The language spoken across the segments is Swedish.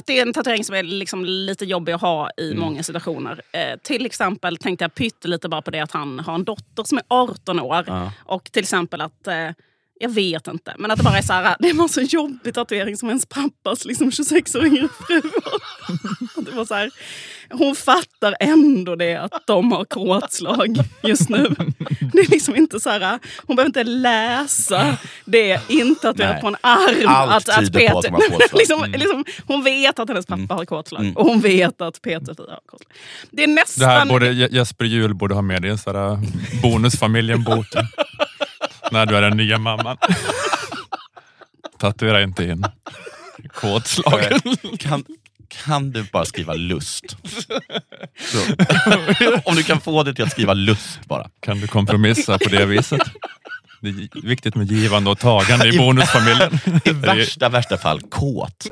att det är en tatuering som är liksom lite jobbig att ha i Mm. många situationer. Eh, till exempel tänkte jag pyttelite bara på det att han har en dotter som är 18 år. Ja. Och till exempel att, eh, jag vet inte, men att det bara är så här, det var så jobbig tatuering som ens pappas liksom 26 år yngre fru har. Det var så här, Hon fattar ändå det att de har kåtslag just nu. Det är liksom inte så här, hon behöver inte läsa det intatuerat på en arm. Allt tyder på att de har kåtslag. liksom, Mm. liksom, hon vet att hennes pappa har kåtslag Mm. och hon vet att Peter har kåtslag. Det är Det här nästan... borde Je- Jesper Juhl borde ha med i en här bonusfamiljen-boken. När du är den nya mamman. Tatuera inte in kåtslagen. Kan, kan du bara skriva lust? Om du kan få det till att skriva lust bara. Kan du kompromissa på det viset? Det är viktigt med givande och tagande i I- bonusfamiljen. I värsta, värsta fall kåt.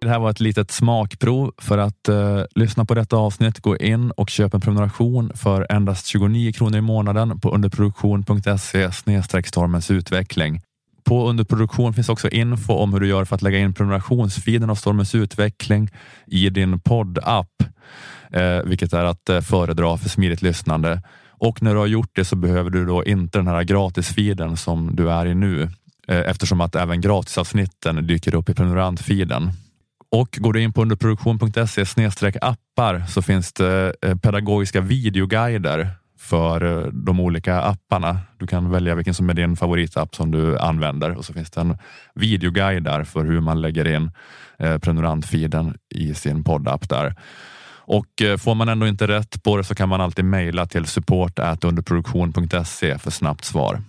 Det här var ett litet smakprov. För att eh, lyssna på detta avsnitt, gå in och köp en prenumeration för endast 29 kronor i månaden på underproduktion.se stormens utveckling. På underproduktion finns också info om hur du gör för att lägga in prenumerationsfiden av Stormens utveckling i din poddapp, eh, vilket är att eh, föredra för smidigt lyssnande. Och när du har gjort det så behöver du då inte den här gratisfiden som du är i nu, eh, eftersom att även gratisavsnitten dyker upp i prenumerantfiden. Och går du in på underproduktion.se appar så finns det eh, pedagogiska videoguider för eh, de olika apparna. Du kan välja vilken som är din favoritapp som du använder och så finns det en videoguide där för hur man lägger in eh, prenumerantfeeden i sin poddapp där. Och eh, får man ändå inte rätt på det så kan man alltid mejla till support underproduktion.se för snabbt svar.